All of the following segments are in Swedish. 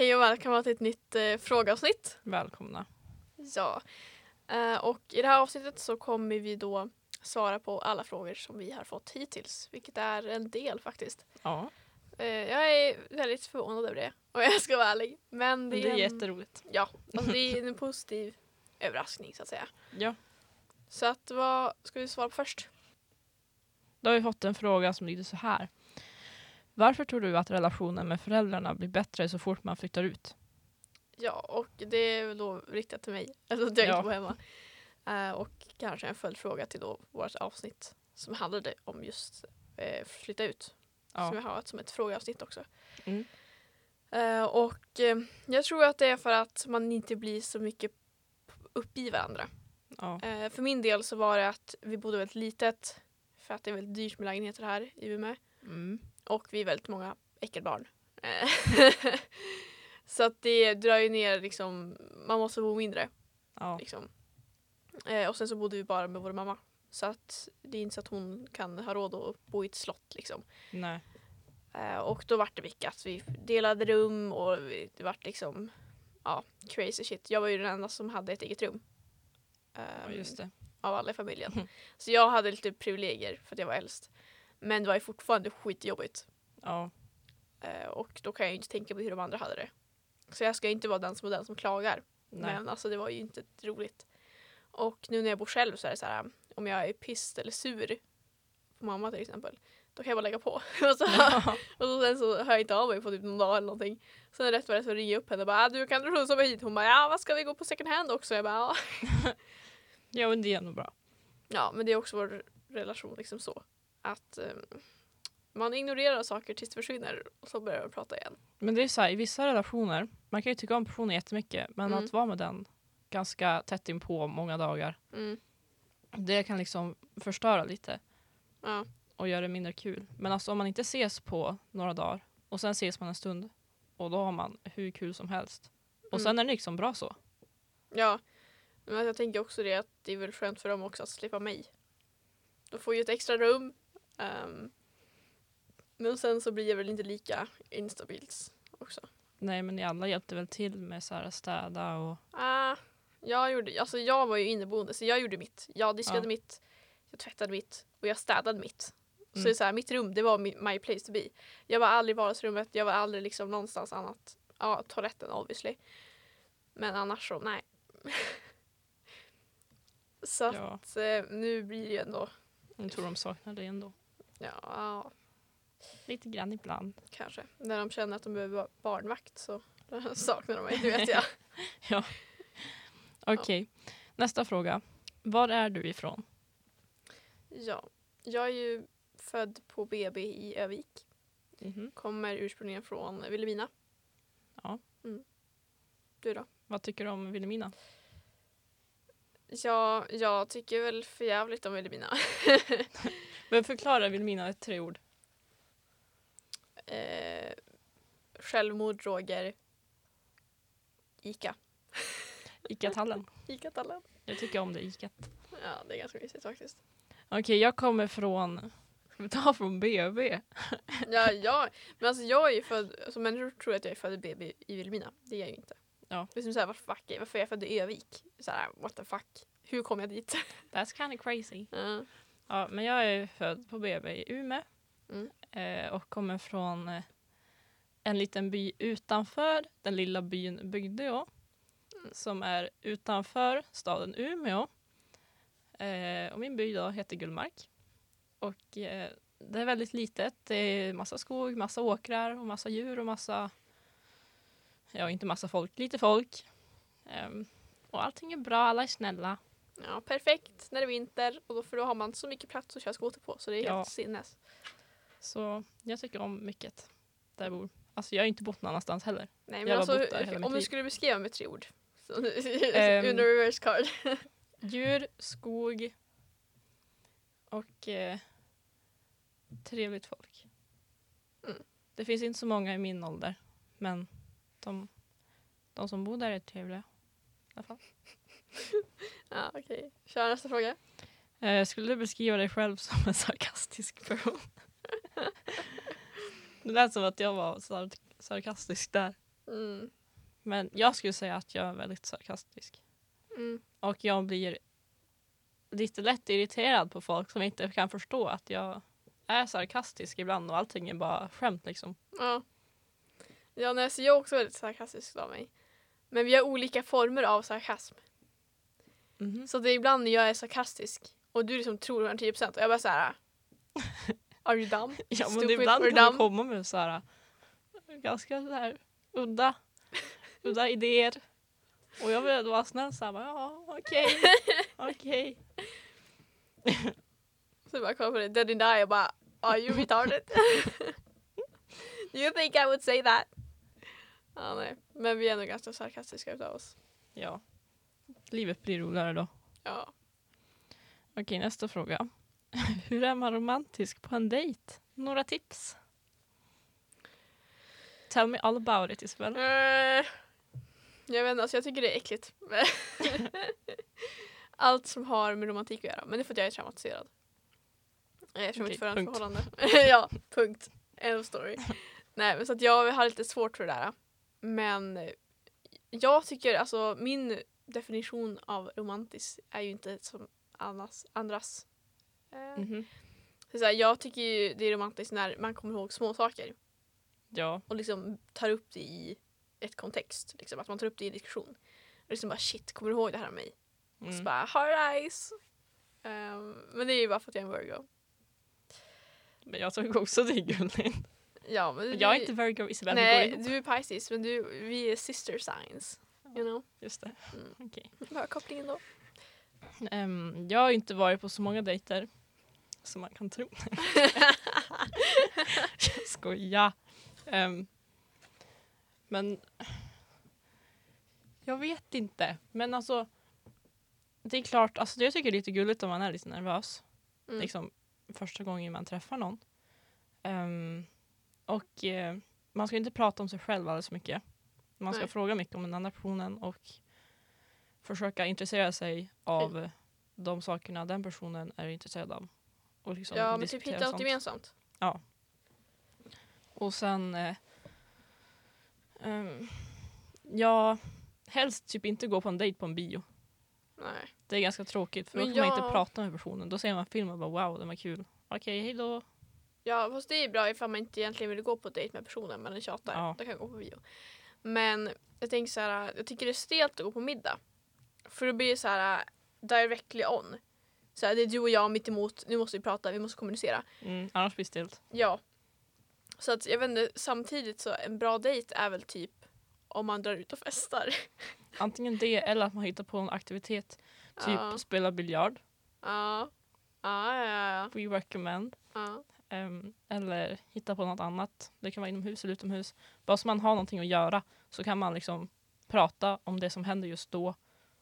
Hej och välkomna till ett nytt eh, frågeavsnitt. Välkomna. Ja. Eh, och i det här avsnittet så kommer vi då svara på alla frågor som vi har fått hittills, vilket är en del faktiskt. Ja, Eh, jag är väldigt förvånad över det, om jag ska vara ärlig. Men det, det är en, jätteroligt. Ja, alltså det är en positiv överraskning så att säga. Ja. Så att vad ska vi svara på först? Då har vi fått en fråga som lyder så här. Varför tror du att relationen med föräldrarna blir bättre så fort man flyttar ut? Ja, och det är väl då riktat till mig. Alltså att jag Ja. inte bor hemma. Eh, och kanske en följdfråga till då vårt avsnitt som handlade om just eh, flytta ut. Som Ja. jag har som ett frågeavsnitt också. Mm. Eh, och jag tror att det är för att man inte blir så mycket uppe i varandra. Ja. För min del så var det att vi bodde väldigt litet. För att det är väldigt dyrt med lägenheter här i Umeå. Mm. Och vi är väldigt många äckelbarn. Eh, så att det drar ju ner liksom, man måste bo mindre. Ja. Liksom. Eh, och sen så bodde vi bara med vår mamma. Så att det är inte så att hon kan ha råd att bo i ett slott liksom. Nej. Eh, och då vart det mycket att vi delade rum och det vart liksom ja, crazy shit. Jag var ju den enda som hade ett eget rum. Ja, Ehm, just det. Av alla i familjen. Så jag hade lite privilegier för att jag var äldst. Men det var ju fortfarande skitjobbigt. Ja. Eh, och då kan jag ju inte tänka på hur de andra hade det. Så jag ska inte vara den som är den som klagar. Nej. Men alltså det var ju inte roligt. Och nu när jag bor själv så är det så här om jag är pissed eller sur på mamma till exempel. Då kan jag bara lägga på. och, så, och så, sen så hör jag inte av mig på typ någon dag eller någonting. Sen rätt vad det så ringer jag upp henne och bara ah, du kan du skjutsa mig hit? Hon bara ja vad ska vi gå på second hand också? Jag bara ja. ja, men det är nog bra. Ja men det är också vår relation liksom så. Att ehm, man ignorerar saker tills det försvinner och så börjar man prata igen. Men det är så här, i vissa relationer, man kan ju tycka om personen jättemycket, men Mm. att vara med den ganska tätt in på många dagar, Mm. det kan liksom förstöra lite Ja. och göra det mindre kul. Men alltså om man inte ses på några dagar och sen ses man en stund och då har man hur kul som helst. Och Mm. sen är det liksom bra så. Ja, men jag tänker också det att det är väl skönt för dem också att slippa mig. Då får ju ett extra rum. Ehm, men sen så blir det väl inte lika instabilt också. Nej men ni alla hjälpte väl till med så här städa och Ah, jag, gjorde, alltså jag var ju inneboende så jag gjorde mitt. Jag diskade Ja. mitt, jag tvättade mitt och jag städade mitt. Så Mm. det är så här, mitt rum det var my place to be. Jag var aldrig i vardagsrummet, jag var aldrig liksom någonstans annat. Ja, toaletten obviously. Men annars så, nej. så ja, att eh, nu blir det ju ändå, jag tror de saknar det ändå. Ja, ja, Lite grann ibland. kanske. När de känner att de behöver ba- barnvakt så saknar de mig, det vet jag. Ja. Okej, nästa fråga. Var är du ifrån? Ja, jag är ju född på BB i Övik. Mhm. Kommer ursprungligen från Vilhelmina. Ja. Mm. Du då? Vad tycker du om Vilhelmina? Ja, jag tycker väl för jävligt om Vilhelmina. Men förklara Vilhelmina i tre ord. eh, självmord, droger, Ica. Icatallen. Ica-tallen. Jag tycker om det icat. Ja, det är ganska mysigt faktiskt. Okej, jag kommer från... Ska vi ta från BB? Ja, ja, men alltså jag är ju född, alltså människor tror att jag är född i BB i Vilhelmina. Det är jag ju inte. Ja. Det är som såhär, varför, fuck, varför är jag född i Övik? Såhär, what the fuck? Hur kom jag dit? That's kind of crazy. Ja. Ja, men jag är född på BB i Umeå Mm. eh, och kommer från eh, en liten by utanför den lilla byn Bygdeå Mm. som är utanför staden Umeå. Eh, och min by då heter Gullmark. Och eh, det är väldigt litet. Det är massa skog, massa åkrar och massa djur och massa... Ja, inte massa folk, lite folk. Ehm, och allting är bra, alla är snälla. Ja, perfekt när det är vinter och då, för då har man så mycket plats att köra skoter på så det är Ja. helt sinnes. Så jag tycker om mycket där jag bor. Alltså jag har inte bott någon annanstans heller. Nej, men alltså, om du skulle beskriva med tre ord. Under reverse card. Djur, skog och eh, trevligt folk. Mm. Det finns inte så många i min ålder, men de, de som bor där är trevliga. I alla fall. ja, okej. Kör nästa fråga. Eh, skulle du beskriva dig själv som en sarkastisk person? det lät som att jag var sar- sarkastisk där. Mm. Men jag skulle säga att jag är väldigt sarkastisk. Mm. Och jag blir lite lätt irriterad på folk som inte kan förstå att jag är sarkastisk ibland och allting är bara skämt liksom. Ja. Ja, nej, så jag är också väldigt sarkastisk av mig. Men vi har olika former av sarkasm. Mhm. Så det är ibland när jag är sarkastisk och du liksom tror 110% och jag bara såhär Are you dumb? Ja men Stupid ibland kan du dumb? komma med så här ganska så här udda, udda idéer. Och jag vill vara snäll såhär, ja okej, okej. Så jag bara kollar på dig, dead and die och bara Are you retarded? Do you think I would say that? Ja, nej. Men vi är nog ganska sarkastiska utav oss. Ja. Livet blir roligare då. Ja. Okej, nästa fråga. Hur är man romantisk på en dejt? Några tips? Tell me all about it Isabel. Eh, jag vet inte, alltså jag tycker det är äckligt. Allt som har med romantik att göra. Men det är för att jag är traumatiserad. Eh, Eftersom Okej, mitt förra punkt. förhållande. ja, punkt. End of story. Nej, men så att jag har lite svårt för det där. Men jag tycker, alltså min definition av romantisk är ju inte som andras. andras. Eh, Mhm. så så här, jag tycker ju det är romantiskt när man kommer ihåg små saker Ja, och liksom tar upp det i ett kontext. Liksom, att man tar upp det i en diskussion. Och liksom bara shit, kommer du ihåg det här med mig? Och så mm. bara hard eyes. Ehm, men det är ju bara för att jag är en virgo. men jag tycker också det är gulligt. Ja, men du, Jag är inte Virgo, Isabel. vi Nej, du är Pisces men du, vi är sister signs. You know? Just det. Mm. Okej. Vad är kopplingen då? Ehm, jag har inte varit på så många dejter som man kan tro. jag skojar. Ehm, men jag vet inte. Men alltså det är klart, alltså jag tycker det är lite gulligt om man är lite nervös. Mm. Liksom första gången man träffar någon. Ehm, och eh, man ska inte prata om sig själv alldeles för mycket. Man ska Nej. fråga mycket om den andra personen och försöka intressera sig av eh, de sakerna den personen är intresserad av. Och liksom ja, men typ hitta något gemensamt. Och sen... Eh, ehm, ja, helst typ inte gå på en dejt på en bio. Nej. Det är ganska tråkigt för då Men kan man jag- inte prata med personen. Då ser man film och bara wow, den var kul. Okej, hej då. Ja, fast det är bra ifall man inte egentligen vill gå på dejt med personen men den tjatar. Ja. Då kan jag gå på bio. Men jag tänker så här, jag tycker det är stelt att gå på middag. För då blir det så här directly on. Så här, det är du och jag mitt emot, nu måste vi prata, vi måste kommunicera. Mm, annars blir det stelt. Ja. Så att jag vet inte, samtidigt så en bra dejt är väl typ om man drar ut och festar. Antingen det eller att man hittar på en aktivitet. Typ Ja. spela biljard. Ja. Ja, ja, ja. We recommend. ja. Ehm, eller hitta på något annat. Det kan vara inomhus eller utomhus. Bara så man har någonting att göra så kan man liksom prata om det som händer just då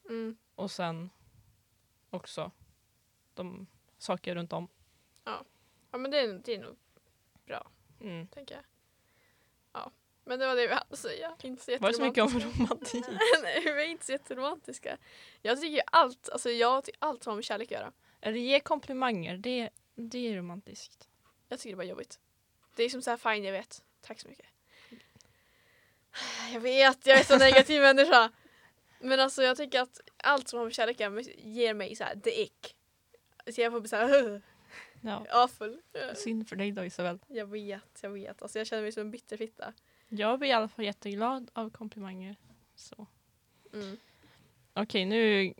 Mm. och sen också de saker runt om. ja men det är, det är nog bra, Mm. tänker jag. Ja. Men det var det vi hade att säga. Inte så Var det så mycket om romantik? Nej, vi är inte så jätteromantiska. Jag tycker allt, alltså jag tycker allt har med kärlek att göra. Eller ge komplimanger, det, det är romantiskt. Jag tycker det är jobbigt. Det är som så här, fine jag vet. Tack så mycket. Jag vet, jag är så negativ människa. Men alltså jag tycker att allt som har med kärlek ger mig så här the ick. Så jag får bli såhär Ja. awful. Synd för dig då Isabel. Jag vet, jag vet. Alltså jag känner mig som en bitterfitta. Jag blir i alla fall jätteglad av komplimanger. Så. Mm. Okej, nu är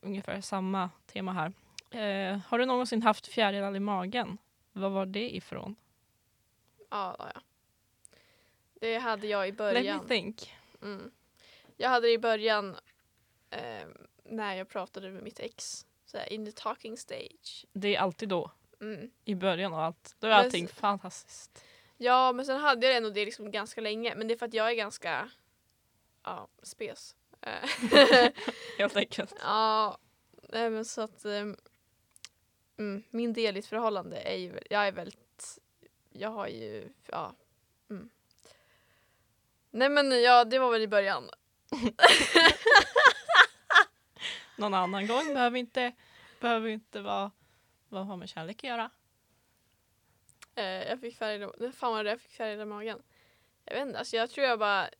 ungefär samma tema här. Eh, har du någonsin haft fjärilar i magen? Vad var det ifrån? Ja, ja. Det hade jag i Let början. me think. Mm. Jag hade det i början eh, när jag pratade med mitt ex. Så här, in the talking stage. Det är alltid då, Mm. i början av allt. Då är Men allting fantastiskt. Ja, men sen hade jag ändå det liksom ganska länge. Men det är för att jag är ganska ja, spes. Eh, Helt enkelt. ja, men så att ehm, mm, min del i ett förhållande är ju, jag är väldigt, jag har ju, ja. Mm. Nej men ja, det var väl i början. Någon annan gång behöver inte, behöver inte vara vad har med kärlek att göra. Eh, jag fick färg fan vad det jag fick färg i magen. Jag vet inte, alltså jag tror jag bara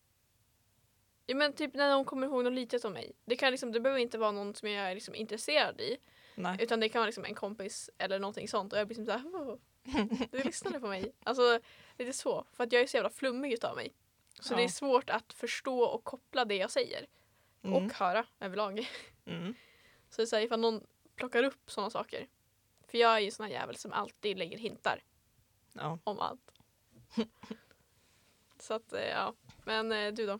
Ja, men typ när någon kommer ihåg något litet om mig. Det, kan liksom, det behöver inte vara någon som jag är liksom intresserad i. Nej. Utan det kan vara liksom en kompis eller någonting sånt. Och jag blir liksom såhär, "Åh, du lyssnade på mig. Alltså lite så. För att jag är så jävla flummig utav mig. Så Ja. det är svårt att förstå och koppla det jag säger. Mm. Och höra överlag. Mm. Så det är så här, ifall någon plockar upp sådana saker. För jag är ju en sån här jävel som alltid lägger hintar Ja. om allt. så att eh, ja. Men eh, du då?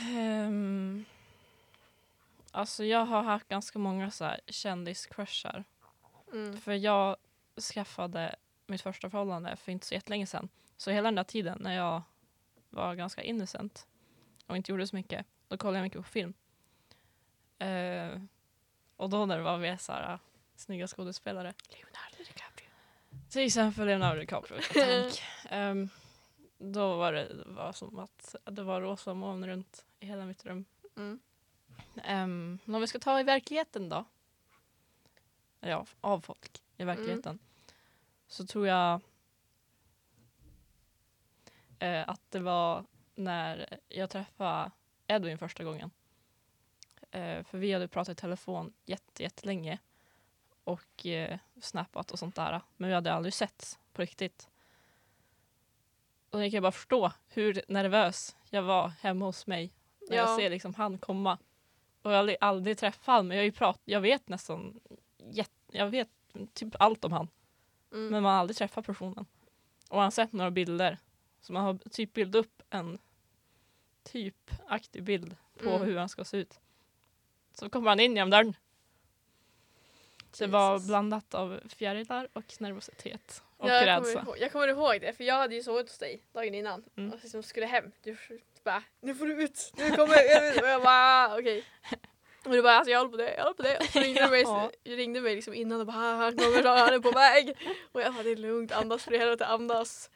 Ehm, alltså jag har haft ganska många så här kändiscrushar. Mm. För jag skaffade mitt första förhållande för inte så jättelänge sedan. Så hela den där tiden när jag var ganska innocent och inte gjorde så mycket, då kollade jag mycket på film. Eh, och då när det var med så här, äh, snygga skådespelare, Leonardo DiCaprio. till exempel Leonardo DiCaprio, tack. Ehm, då var det, det var som att det var rosa moln runt i hela mitt rum. Mm. Um, om vi ska ta i verkligheten då. Ja, av folk i verkligheten. Så tror jag eh, att det var när jag träffade Edwin första gången. Eh, för vi hade pratat i telefon jätte, jättelänge och eh, snappat och sånt där. Men vi hade aldrig sett på riktigt. Och jag kan bara förstå hur nervös jag var hemma hos mig när jag Ja. ser liksom han komma. Och jag har aldrig, aldrig träffat han, men jag, har ju prat, jag vet nästan jätt, jag vet typ allt om han. Mm. Men man har aldrig träffat personen. Och man har sett några bilder. Så man har typ bildat upp en typ aktiv bild på Mm. hur han ska se ut. Så kommer han in genom dörren. Det var Jesus. blandat av fjärilar och nervositet. Och Ja, jag, rädsla. kommer ihåg, jag kommer ihåg det för jag hade ju sovit hos dig dagen innan Mm. och liksom skulle hem. Du bara nu får du ut, nu kommer jag. Och jag bara "Ah, okej. Och du bara alltså jag håller på det, jag håller på det. Och så ringde du mig, ringde mig liksom innan och bara "Ah, han kommer, han är på väg. Och jag bara det är lugnt, andas för helvete, andas.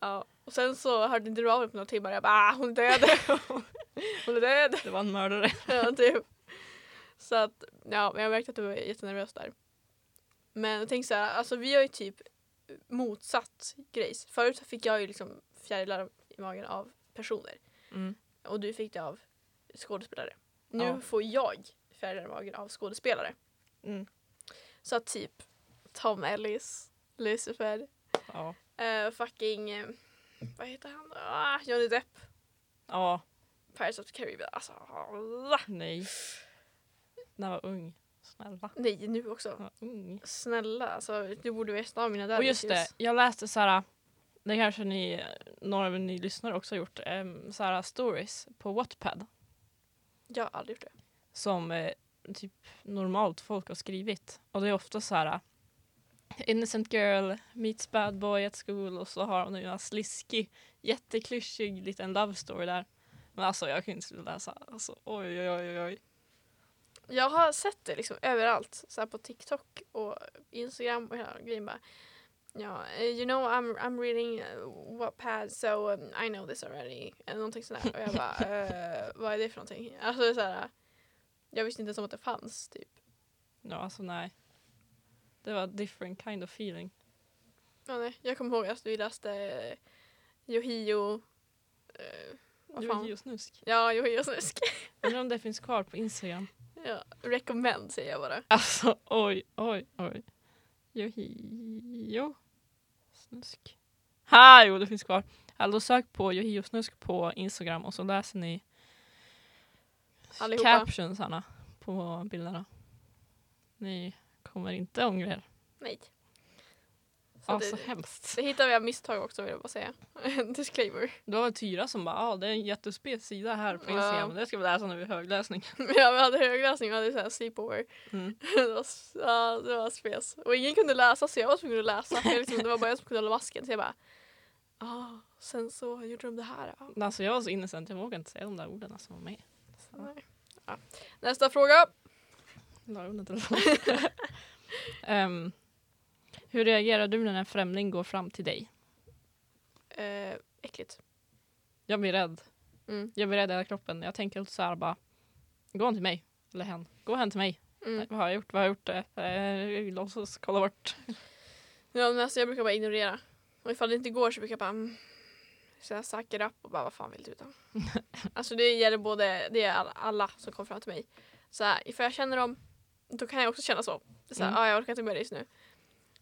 Ja. Och sen så hörde inte du av dig på några timmar. Jag bara ah, hon är död. hon är död. Det var en mördare. Ja, typ. Så att, ja, men jag märkte att du var jättenervös där. Men jag tänkte så här, alltså vi har ju typ motsatt grejs. Förut fick jag ju liksom fjärilar i magen av personer Mm. och du fick det av skådespelare. Nu Ja. får jag fjärilar i magen av skådespelare. Mm. Så att typ Tom Ellis, Lucifer, Ja. eh, fucking, eh, vad heter han? Ah, Johnny Depp, ja, Pirates of the Caribbean. Alltså, nej. När jag var ung. Snälla. nej nu också. Jag var ung. Snälla, alltså, du borde veta av mina Och daddy just det, jag läste så här, det kanske ni, några av ni lyssnare också har gjort, um, så här stories på Wattpad Jag har aldrig gjort det. som eh, typ normalt folk har skrivit. Och det är ofta så här innocent girl meets bad boy at school och så har hon en sliskig, jätteklyschig liten love story där. Men alltså jag kan inte sluta läsa. Alltså oj oj oj oj. Jag har sett det liksom överallt. Så på TikTok och Instagram och hela grejen bara. Ja, eh, you know I'm, I'm reading uh, Wattpad so um, I know this already. Eller någonting sådär. Och jag bara, eh, vad är det för någonting? Alltså det är så här, jag visste inte ens om att det fanns typ. Ja alltså nej. Det var different kind of feeling. Ja, nej. Jag kommer ihåg att vi läste eh, Yohio. Uh? Yohio Snusk. Ja, Yohio Snusk. Undrar om det finns kvar på Instagram. ja, recommend säger jag bara. Alltså oj, oj, oj. Johio Snusk. Ha, jo det finns kvar. Alltså sök på Johio Snusk på Instagram och så läser ni Allihopa. captionsarna på bilderna. Ni kommer inte ångra er. Nej. Så Alltså det, hemskt. det hittar vi av misstag också vill jag bara säga. En disclaimer. Det var väl Tyra som bara, ja ah, det är en jättespec sida här på Ja. Instagram. Det ska vi läsa nu i högläsning. Ja, vi hade högläsning, vi hade så här sleepover. Mm. det, var, ja, det var spes. Och ingen kunde läsa så jag var tvungen att läsa. Jag liksom, det var bara jag som kunde hålla masken. Så jag bara, ah, sen så gjorde de det här. Ja. Alltså jag var så innocent, jag vågade inte säga de där orden som var med. Så, Nej. Ja. Nästa fråga. la undan telefonen. Ehm, hur reagerar du när en främling går fram till dig? Eh, äckligt. Jag blir rädd. Mm. Jag blir rädd i hela kroppen. Jag tänker så här bara, gå han till mig. Eller hen. Gå hen till mig. Mm. Nej, vad har jag gjort? Vad har jag gjort? Eh, låtsas kolla bort. Ja, men alltså, jag brukar bara ignorera. Och ifall det inte går så brukar jag bara, mm, Så jag upp och bara vad fan vill du då? alltså det gäller både, det är alla, alla som kommer fram till mig. Så här, ifall jag känner dem, då kan jag också känna så. Så här, Mm. ah, jag orkar inte med dig just nu.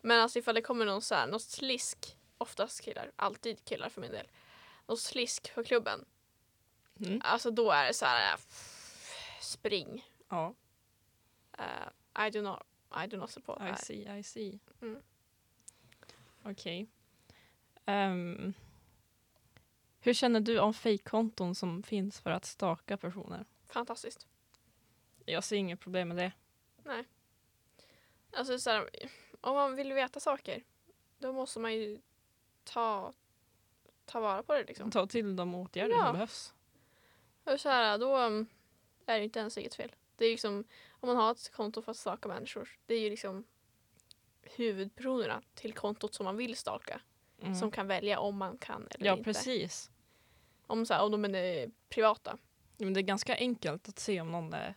Men alltså ifall det kommer någon så här, någon slisk, oftast killar, alltid killar för min del. Någon slisk på klubben. Mm. Alltså då är det så här, äh, spring. Ja, Uh, I do not, I do not support I that. see, I see. Mm. Okej. Ehm, hur känner du om fejkkonton som finns för att staka personer? Fantastiskt. Jag ser inget problem med det. Alltså så här, om man vill veta saker, då måste man ju ta, ta vara på det liksom. Ta till de åtgärder Ja. som behövs. Och så här, då um, är det inte ens eget fel. Det är liksom, om man har ett konto för att staka människor, det är ju liksom huvudpersonerna till kontot som man vill staka Mm. som kan välja om man kan eller ja, inte. precis. Om, så här, om de är privata. Men det är ganska enkelt att se om någon är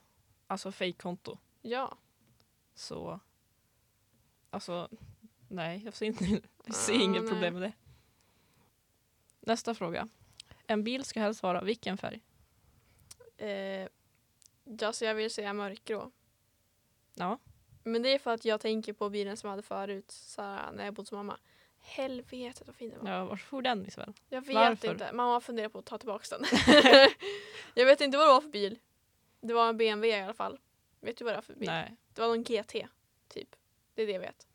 alltså fejkkonto. Ja. Så alltså nej, jag ser, inte, jag ser Ah, inget nej. problem med det. Nästa fråga. En bil ska helst vara vilken färg? Eh, ja, så jag vill säga mörkgrå. Ja. Men det är för att jag tänker på bilen som jag hade förut så här, när jag bodde hos mamma. Helvete vad fin den var. ja vart for den Isabel? Jag vet Varför? inte. Mamma funderar på att ta tillbaka den. jag vet inte vad det var för bil. Det var en BMW i alla fall. Vet du vad det var för bil? Nej. Det var någon GT, typ. Det är det jag vet.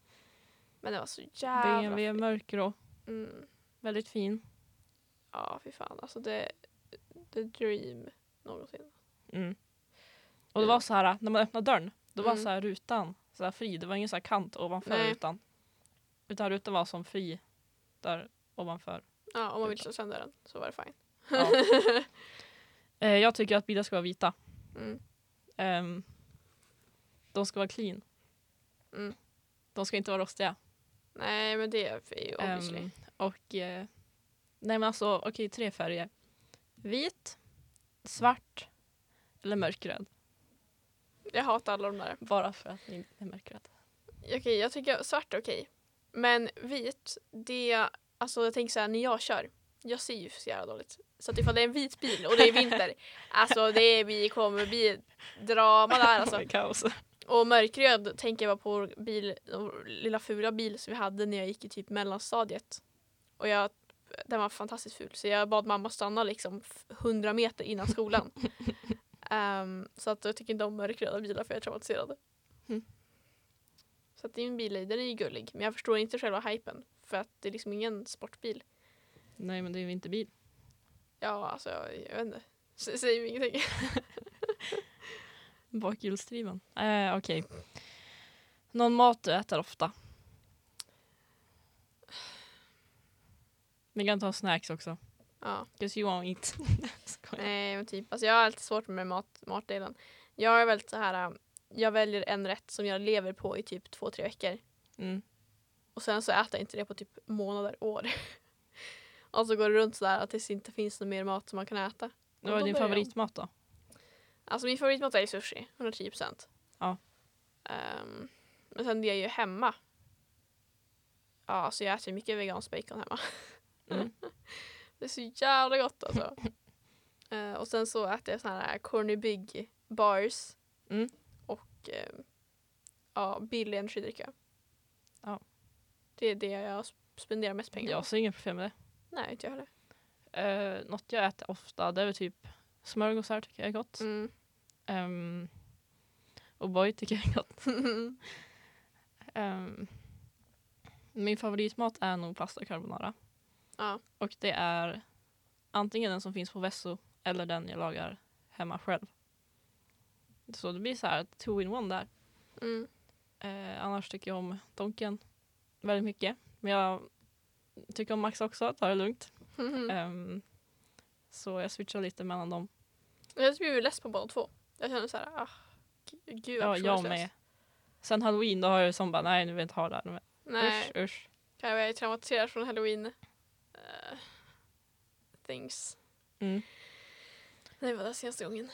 Men det var så jävla BMW fin. mörkgrå. Mm. Väldigt fin. Ja, fy fan. Alltså det... The dream någonsin. Mm. Och det var så här när man öppnade dörren. Då var Mm. så här rutan så här fri. Det var ingen så här kant ovanför Nej. rutan. Utan rutan var som fri där ovanför. Ja, om man vill slå sönder den så var det fine. Ja. Eh, jag tycker att bilar ska vara vita. Mm. Ehm, de ska vara clean. Mm. De ska inte vara rostiga. Nej, men det är ju obviously. Ehm, och eh, nej men alltså okej tre färger. Vit, svart eller mörkrädd. Jag hatar alla de där. Bara för att ni är mörkrädd. Okej, jag tycker svart är okej. Men vit, det... Alltså jag tänker så här, när jag kör. Jag ser ju så jävla dåligt. Så att ifall det är en vit bil och det är vinter. alltså det blir, kommer bli drama där alltså. Det är kaos. Och mörkröd tänker jag på bil, vår lilla fula bil som vi hade när jag gick i typ mellanstadiet. Och jag, den var fantastiskt ful så jag bad mamma stanna liksom f- 100 meter innan skolan. Ehm, så att jag tycker inte om mörkröda bilar för jag är traumatiserad. Mm. Så att din bil den är ju gullig men jag förstår inte själva hypen för att det är liksom ingen sportbil. Nej men det är ju inte bil. Ja alltså jag, jag vet inte. S- Säger ingenting. Bakhjulsdriven. Eh, Okej. Någon mat du äter ofta? Vi kan ta snacks också. Ja. 'Cause you won't eat. Nej men typ, alltså jag har alltid svårt med mat, matdelen. Jag är väldigt så här, um, jag väljer en rätt som jag lever på i typ två, tre veckor. Mm. Och sen så äter jag inte det på typ månader, år. och så går det runt sådär att det inte finns någon mer mat som man kan äta. Vad är din favoritmat då? Alltså min favoritmat är sushi, 110 procent. Ja. Um, men sen det är ju hemma. Ja, alltså jag äter mycket vegansk bacon hemma. Mm. det är så jävla gott alltså. Eh, och sen så äter jag såna här Corny Big bars. Mm. Och eh, ja, billig energidricka. Ja. Det är det jag sp- spenderar mest pengar på. Jag ser inget problem med Nej, inte jag heller. det. Uh, något jag äter ofta det är väl typ smörgåsar tycker jag är gott. Mm. Um, och boy tycker jag är gott. Ehm, min favoritmat är nog pasta carbonara. ja. Och det är antingen den som finns på Vesso eller den jag lagar hemma själv. Så det blir så här two in one där. Mm. Eh, annars tycker jag om Donken väldigt mycket. Men jag tycker om Max också, ta det lugnt. Mm. Ehm, så jag switchar lite mellan dem. Jag blir less på båda två. Jag känner så här, ah, gud Ja, jag med. Sen halloween då har jag som bara, nej nu vill jag inte ha det här. Men Nej, Usch, usch. kan jag vara traumatiserad från halloween eh, things. Mm. Det var det senaste gången.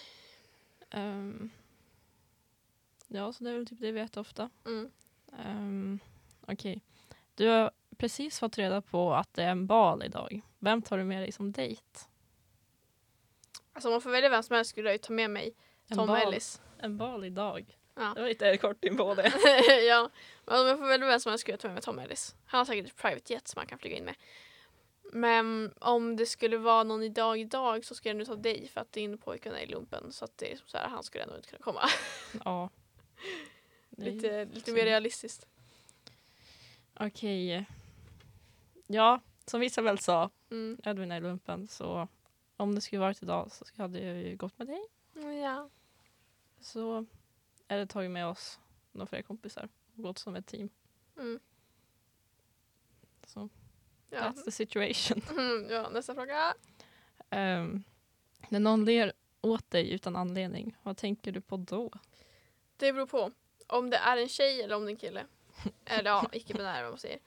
Ehm, ja, så det är väl typ det vi äter ofta. Mm. Um, Okej. Du har precis fått reda på att det är en bal idag. Vem tar du med dig som dejt? Alltså om man får välja vem som helst skulle jag ju ta med mig En Tom bal, Ellis. En bal idag. Ja. Det var lite kort in på det. ja, men om jag får välja vem som helst skulle jag ta med mig Tom Ellis. Han har säkert ett private jet som man kan flyga in med. Men om det skulle vara någon idag idag så skulle jag nu ta dig för att din pojkvän är i lumpen så att det är så här, han skulle ändå inte kunna komma. ja. Lite, lite mer realistiskt. Okej. Ja, som Isabel sa, Mm. Edvin är i lumpen, så om det skulle varit idag så hade jag ju gått med dig. Ja. Så eller tagit med oss några fler kompisar och gått som ett team. Mm. Så Ja. that's the situation. Mm, ja, nästa fråga. Um, när någon ler åt dig utan anledning, vad tänker du på då? Det beror på. Om det är en tjej eller om det är en kille. Eller ja, icke-binära vad man säger.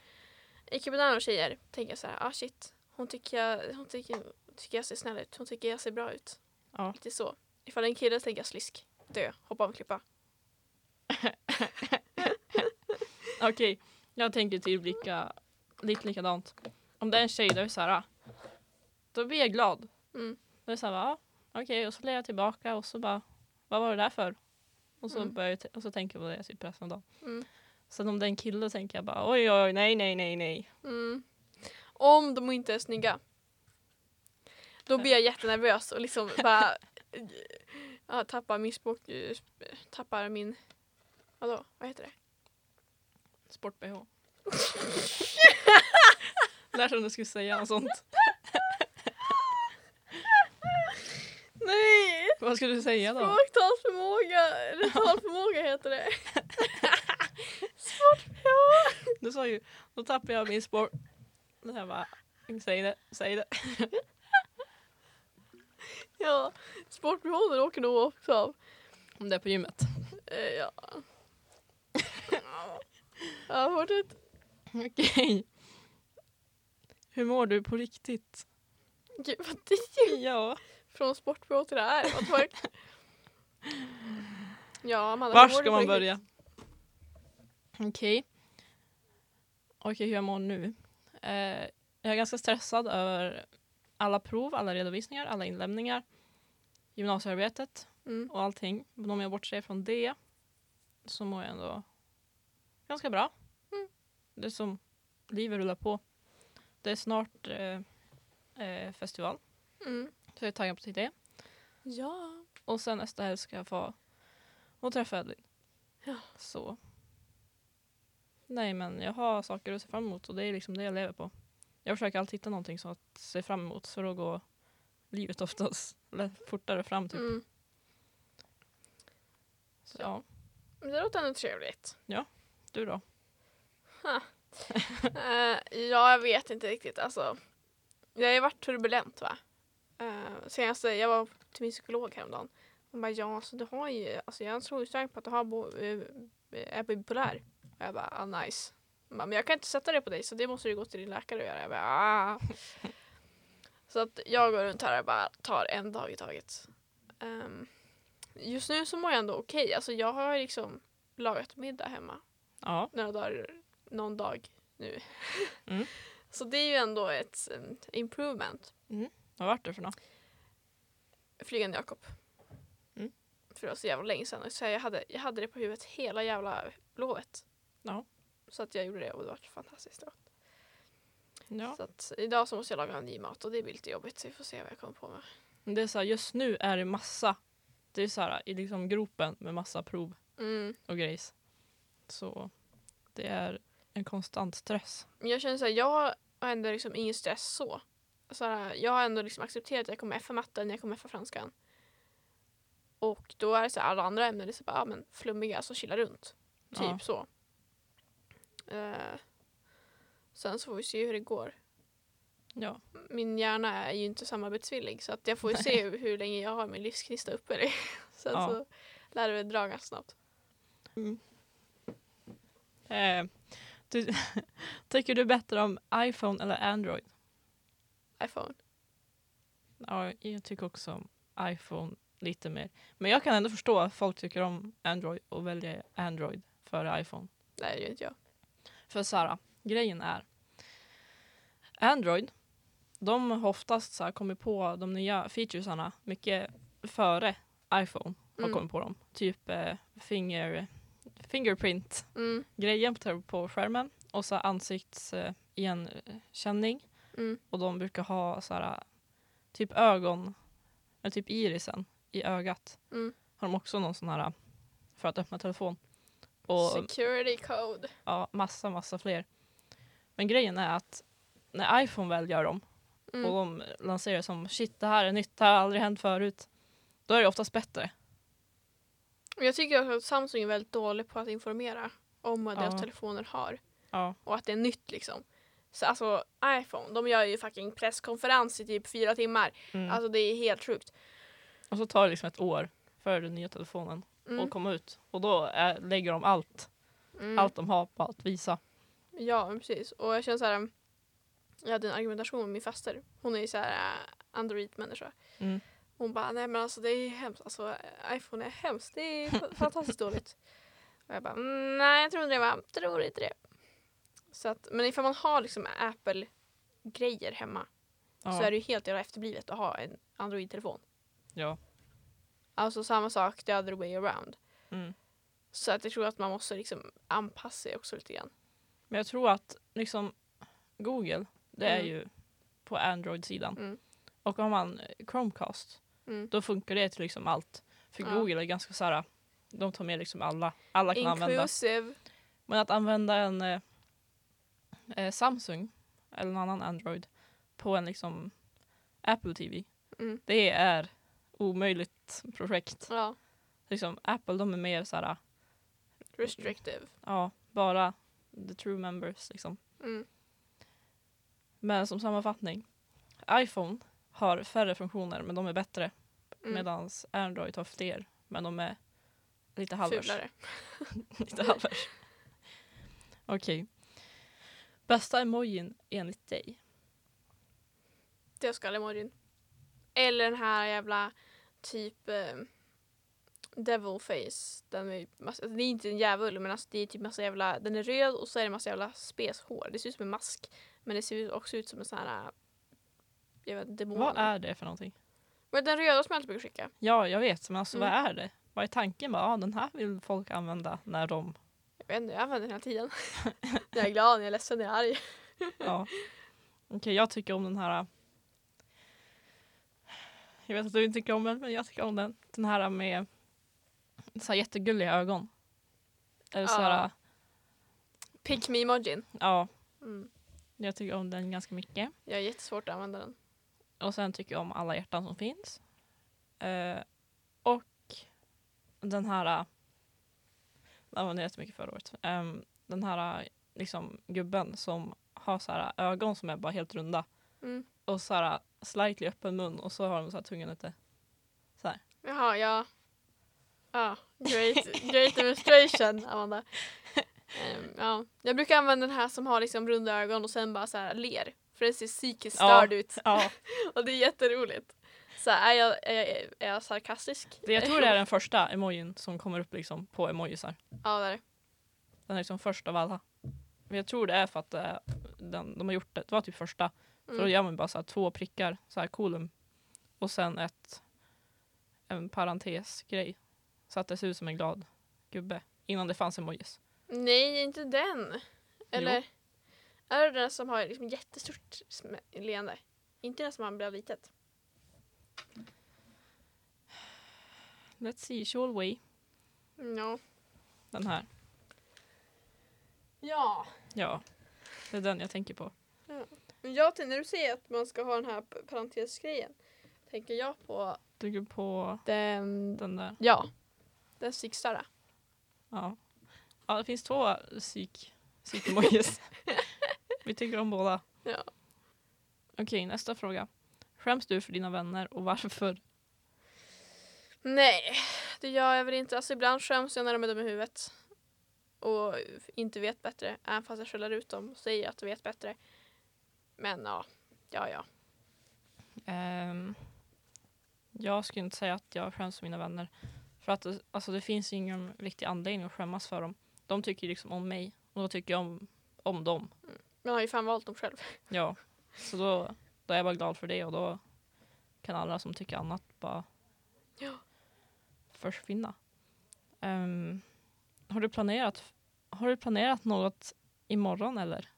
Icke-binära tjejer tänker jag så här, ah shit. Hon tycker jag, hon tycker, tycker jag ser snäll ut. Hon tycker jag ser bra ut. Ja. Lite så. Ifall en kille tänker jag slisk. Dö. Hoppa av en klippa. Okej, jag tänker typ lika, lite likadant. Om det är en tjej, då är det så här, ah, då blir jag glad. Mm. Då är det så här, ah, okej, och så ler jag tillbaka och så bara, vad var det där för? Och så, Mm. börjar jag t- och så tänker jag på det typ resten av dagen. Mm. Sen om det är en kille tänker jag bara, oj, oj, oj, nej, nej, nej, nej. Mm. Om de inte är snygga. Då blir jag jättenervös och liksom bara ja, tappar min språk, tappar min, vadå, vad heter det? Sport-bh. Lät som du skulle säga något sånt. Nej! Vad skulle du säga då? Språktalsförmåga, eller talförmåga heter det. Du sa ju, då tappar jag min sport. Det här bara, säg det, säg det. Ja, sportbehoven åker nog också av. Om det är på gymmet. Eh, ja. ja, fortsätt. Okej. Hur mår du på riktigt? Gud vad det Ja. Från sportbro till det här, the fuck? Ja, Amanda, Var hur mår ska på man riktigt? börja? Okej. Okej, hur jag mår nu? Eh, jag är ganska stressad över alla prov, alla redovisningar, alla inlämningar, gymnasiearbetet Mm. och allting. Men om jag bortser från det så mår jag ändå ganska bra. Mm. Det är som livet rullar på. Det är snart eh, eh, festival, Mm. så jag är taggad på det. Ja. Och sen nästa helg ska jag få och träffa Edvin. Ja. Så. Nej men jag har saker att se fram emot och det är liksom det jag lever på. Jag försöker alltid hitta någonting som att se fram emot för då går livet oftast lätt fortare fram typ. Mm. Så, ja, Men Det låter ändå trevligt. du då? Eh, ja, jag vet inte riktigt. Alltså, det har ju varit turbulent va? Uh, senast jag var till min psykolog häromdagen. Hon bara, ja alltså du har ju, alltså jag tror ju starkt på att du har bo, eh, är bipolär. Och jag bara, ah, nice. Men jag kan inte sätta det på dig så det måste du gå till din läkare och göra. Jag bara, ah. Så att jag går runt här och bara tar en dag i taget. Ehm, just nu så mår jag ändå okej. Alltså jag har liksom lagat middag hemma Ja, några dagar, någon dag nu. Mm. Så det är ju ändå ett um, improvement. vad vart det för något? Flygande Jakob. Mm. För det var så jävla länge sedan. Så jag, hade, jag hade det på huvudet hela jävla lovet. Ja. Så att jag gjorde det och det var fantastiskt gott. Ja. Så att idag så måste jag laga ny mat och det blir lite jobbigt. Så vi får se vad jag kommer på med. Men det är så här, just nu är det massa, det är så här i liksom gropen med massa prov Mm. och grejs. Så det är en konstant stress. Men jag känner så här, jag har ändå liksom ingen stress så. så här, jag har ändå liksom accepterat att jag kommer F matten, jag kommer F franskan. Och då är det så här, alla andra ämnen är så bara, ja, men flummiga, så chilla runt. Typ Ja. så. Eh, sen så får vi se hur det går. Ja. Min hjärna är ju inte samarbetsvillig så att jag får ju se hur, länge jag har min livsknista uppe. Sen Ja. så lär det väl dra ganska snabbt. Eh, du, tycker du bättre om iPhone eller Android? iPhone. Ja, jag tycker också om iPhone lite mer. Men jag kan ändå förstå att folk tycker om Android och väljer Android före iPhone. Nej det gör inte jag. För Sara, grejen är, Android, de har oftast så här kommit på de nya featuresarna mycket före iPhone har Mm. kommit på dem. Typ eh, finger, fingerprint-grejen Mm. på, på skärmen och så ansiktsigenkänning. Mm. Och de brukar ha så här, typ ögon, eller typ irisen i ögat. Mm. Har de också någon sån här för att öppna telefon. Och Security code. ja, massa, massa fler. Men grejen är att när iPhone väl gör dem Mm. och de lanserar som shit det här är nytt, det här har aldrig hänt förut. Då är det oftast bättre. Jag tycker också att Samsung är väldigt dålig på att informera om vad deras Ja. telefoner har. Ja, Och att det är nytt liksom. Så alltså iPhone, de gör ju fucking presskonferens i typ fyra timmar. mm. Alltså det är helt sjukt. och så tar det liksom ett år för den nya telefonen Mm. att komma ut. Och då är, lägger de allt, Mm. allt de har på att visa. Ja, precis. Och jag känner så här. Jag hade en argumentation med min faster. Hon är ju så här äh, Android-människa. Mm. Hon bara, nej men alltså det är hemskt. Alltså iPhone är hemskt. Det är fa- fantastiskt dåligt. Och jag bara, nej jag tror inte det va. Tror inte det. Så att, men ifall man har liksom Apple-grejer hemma Ja. så är det ju helt jävla efterblivet att ha en Android-telefon. ja. Alltså samma sak the other way around. Mm. Så att jag tror att man måste liksom anpassa sig också lite grann. Men jag tror att liksom Google, det är Mm. ju på Android-sidan. Mm. Och om man Chromecast, Mm. då funkar det till liksom allt. För Ja. Google är ganska så här, de tar med liksom alla, alla kan använda. Inclusive. Men att använda en eh, eh, Samsung eller en annan Android på en liksom Apple TV, Mm. det är omöjligt projekt. Ja, Liksom, Apple de är mer så här, restrictive. ja, bara the true members liksom. Mm. Men som sammanfattning, iPhone har färre funktioner men de är bättre. Mm. Medan Android har fler men de är lite halvers. Fulare. lite halvers. Okej. Bästa emojin enligt dig? Dödskallemojin. Eller den här jävla typ eh, devil face. Den är, massa, alltså, det är inte en djävul men alltså, det är typ massa jävla, den är röd och så är det massa jävla speshår. Det ser ut som en mask. Men det ser också ut som en sån här jag vet, demon. Vad är det för någonting? Men den röda som jag alltid brukar skicka. Ja, jag vet, men alltså Mm. vad är det? Vad är tanken? Bara, ja, den här vill folk använda när de... Jag vet inte, jag använder den hela tiden. när jag är glad, när jag är ledsen, när jag är arg. Ja. Okej, jag tycker om den här... Jag vet att du inte tycker om den, men jag tycker om den. Den här med så här jättegulliga ögon. Eller så här. Pick me emojin. ja, Mm. jag tycker om den ganska mycket. Jag har jättesvårt att använda den. Och sen tycker jag om alla hjärtan som finns. Eh, och den här... Den använde jag jättemycket förra året. Ehm, den här liksom, gubben som har så här, ögon som är bara helt runda. Mm. Och så här, slightly öppen mun och så har de så här tungan ute. Så här. Jaha, ja. Ja, great, great demonstration, Amanda. Ehm, ja. Jag brukar använda den här som har liksom runda ögon och sen bara så här ler. För den ser psykiskt Ja. störd ut. Ja, Och det är jätteroligt. Så är, jag, är, jag, är jag sarkastisk? det, jag tror det är den första emojin som kommer upp liksom på emojisar. Ja, det är det. Den är liksom först av alla. Men jag tror det är för att eh, den, de har gjort det. Det var typ första. För då Mm. gör man bara så här två prickar, så här kolum. Och sen ett, en parentesgrej. Så att det ser ut som en glad gubbe. Innan det fanns emojis. Nej, inte den. Eller? Är det den som har liksom jättestort leende? Inte den som har blir litet. Let's see, Way. Mm, Ja. Den här. Ja. Ja, det är den jag tänker på. Men jag tänkte, när du säger att man ska ha den här parentesgrejen. Tänker jag på Tycker på den... den där. Ja. Den sixta Ja. ja, det finns två psyk, psyk-emojis. Vi tycker om båda. Ja. Okej, nästa fråga. Skäms du för dina vänner och varför? Nej, det gör jag väl inte. Alltså ibland skäms jag när de är dumma i huvudet. Och inte vet bättre. Även fast jag skäller ut dem och säger att de vet bättre. Men ja, ja ja. Ehm, jag skulle inte säga att jag skäms för mina vänner. För att alltså, det finns ingen riktig anledning att skämmas för dem. De tycker liksom om mig och då tycker jag om, om dem. Man har ju fan valt dem själv. Ja. Så då, då är jag bara glad för det och då kan alla som tycker annat bara Ja. försvinna. Ehm, har, du planerat, har du planerat något imorgon eller?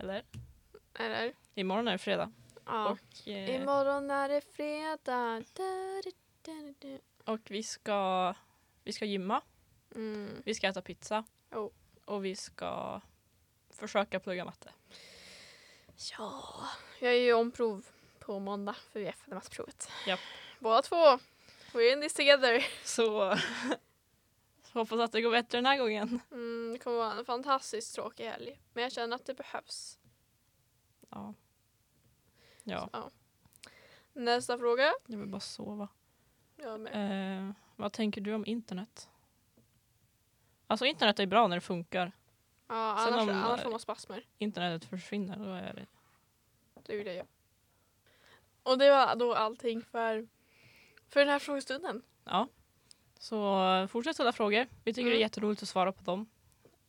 Eller? Eller? Imorgon är det fredag. Ja. Och, eh, Imorgon är det fredag. Da, da, da, da. och vi ska, vi ska gymma. Mm. Vi ska äta pizza. Oh. Och vi ska försöka plugga matte. Ja, jag är ju omprov på måndag för VF, det massprovet. Japp. Båda två. We're in this together. Så hoppas att det går bättre den här gången. Mm, det kommer vara en fantastiskt tråkig helg. Men jag känner att det behövs. Ja. Ja, Så. Nästa fråga. jag vill bara sova. Jag med. Eh, vad tänker du om internet? Alltså internet är bra när det funkar. Ja, sen annars, om- annars får man spasmer. Internetet försvinner, då är det... Det vill jag göra. Och det var då allting för, för den här frågestunden. Ja. Så fortsätt ställa frågor. Vi tycker det är Mm. jätteroligt att svara på dem.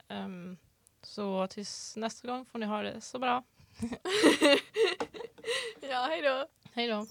Ehm, så tills nästa gång får ni ha det så bra. Ja, hej då. Hej då.